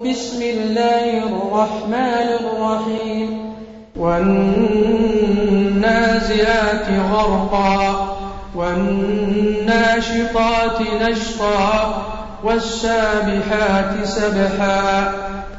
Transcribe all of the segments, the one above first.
بسم الله الرحمن الرحيم. والنازعات غرقا والناشطات نشطا والسابحات سبحا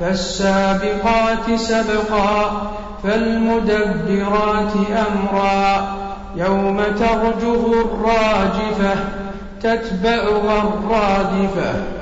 فالسابقات سبقا فالمدبرات أمرا. يوم ترجف الراجفة تتبعها الرادفة.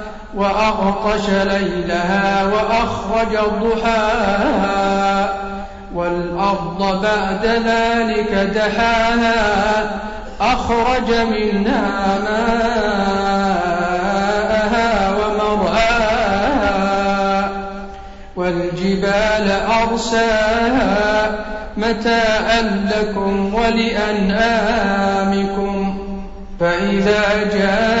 وأغطش ليلها وأخرج ضحاها والأرض بعد ذلك دحاها أخرج منها ماءها ومرعاها والجبال أرساها متاعا لكم ولأنعامكم فإذا جاءت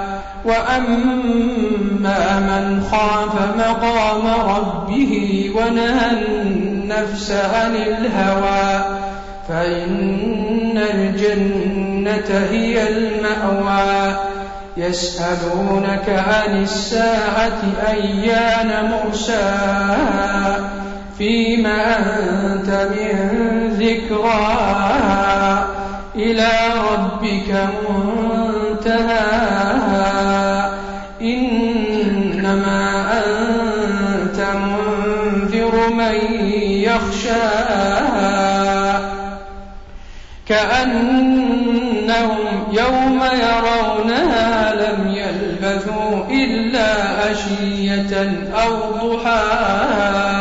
وأما من خاف مقام ربه ونهى النفس عن الهوى فإن الجنة هي المأوى. يسألونك عن الساعة أيان مرساها؟ فيما أنت من ذكراها إلى ربك منتهاها إنما أنت منذر من يخشاها كأنهم يوم يرونها لم يلبثوا إلا عشية أو ضحاها.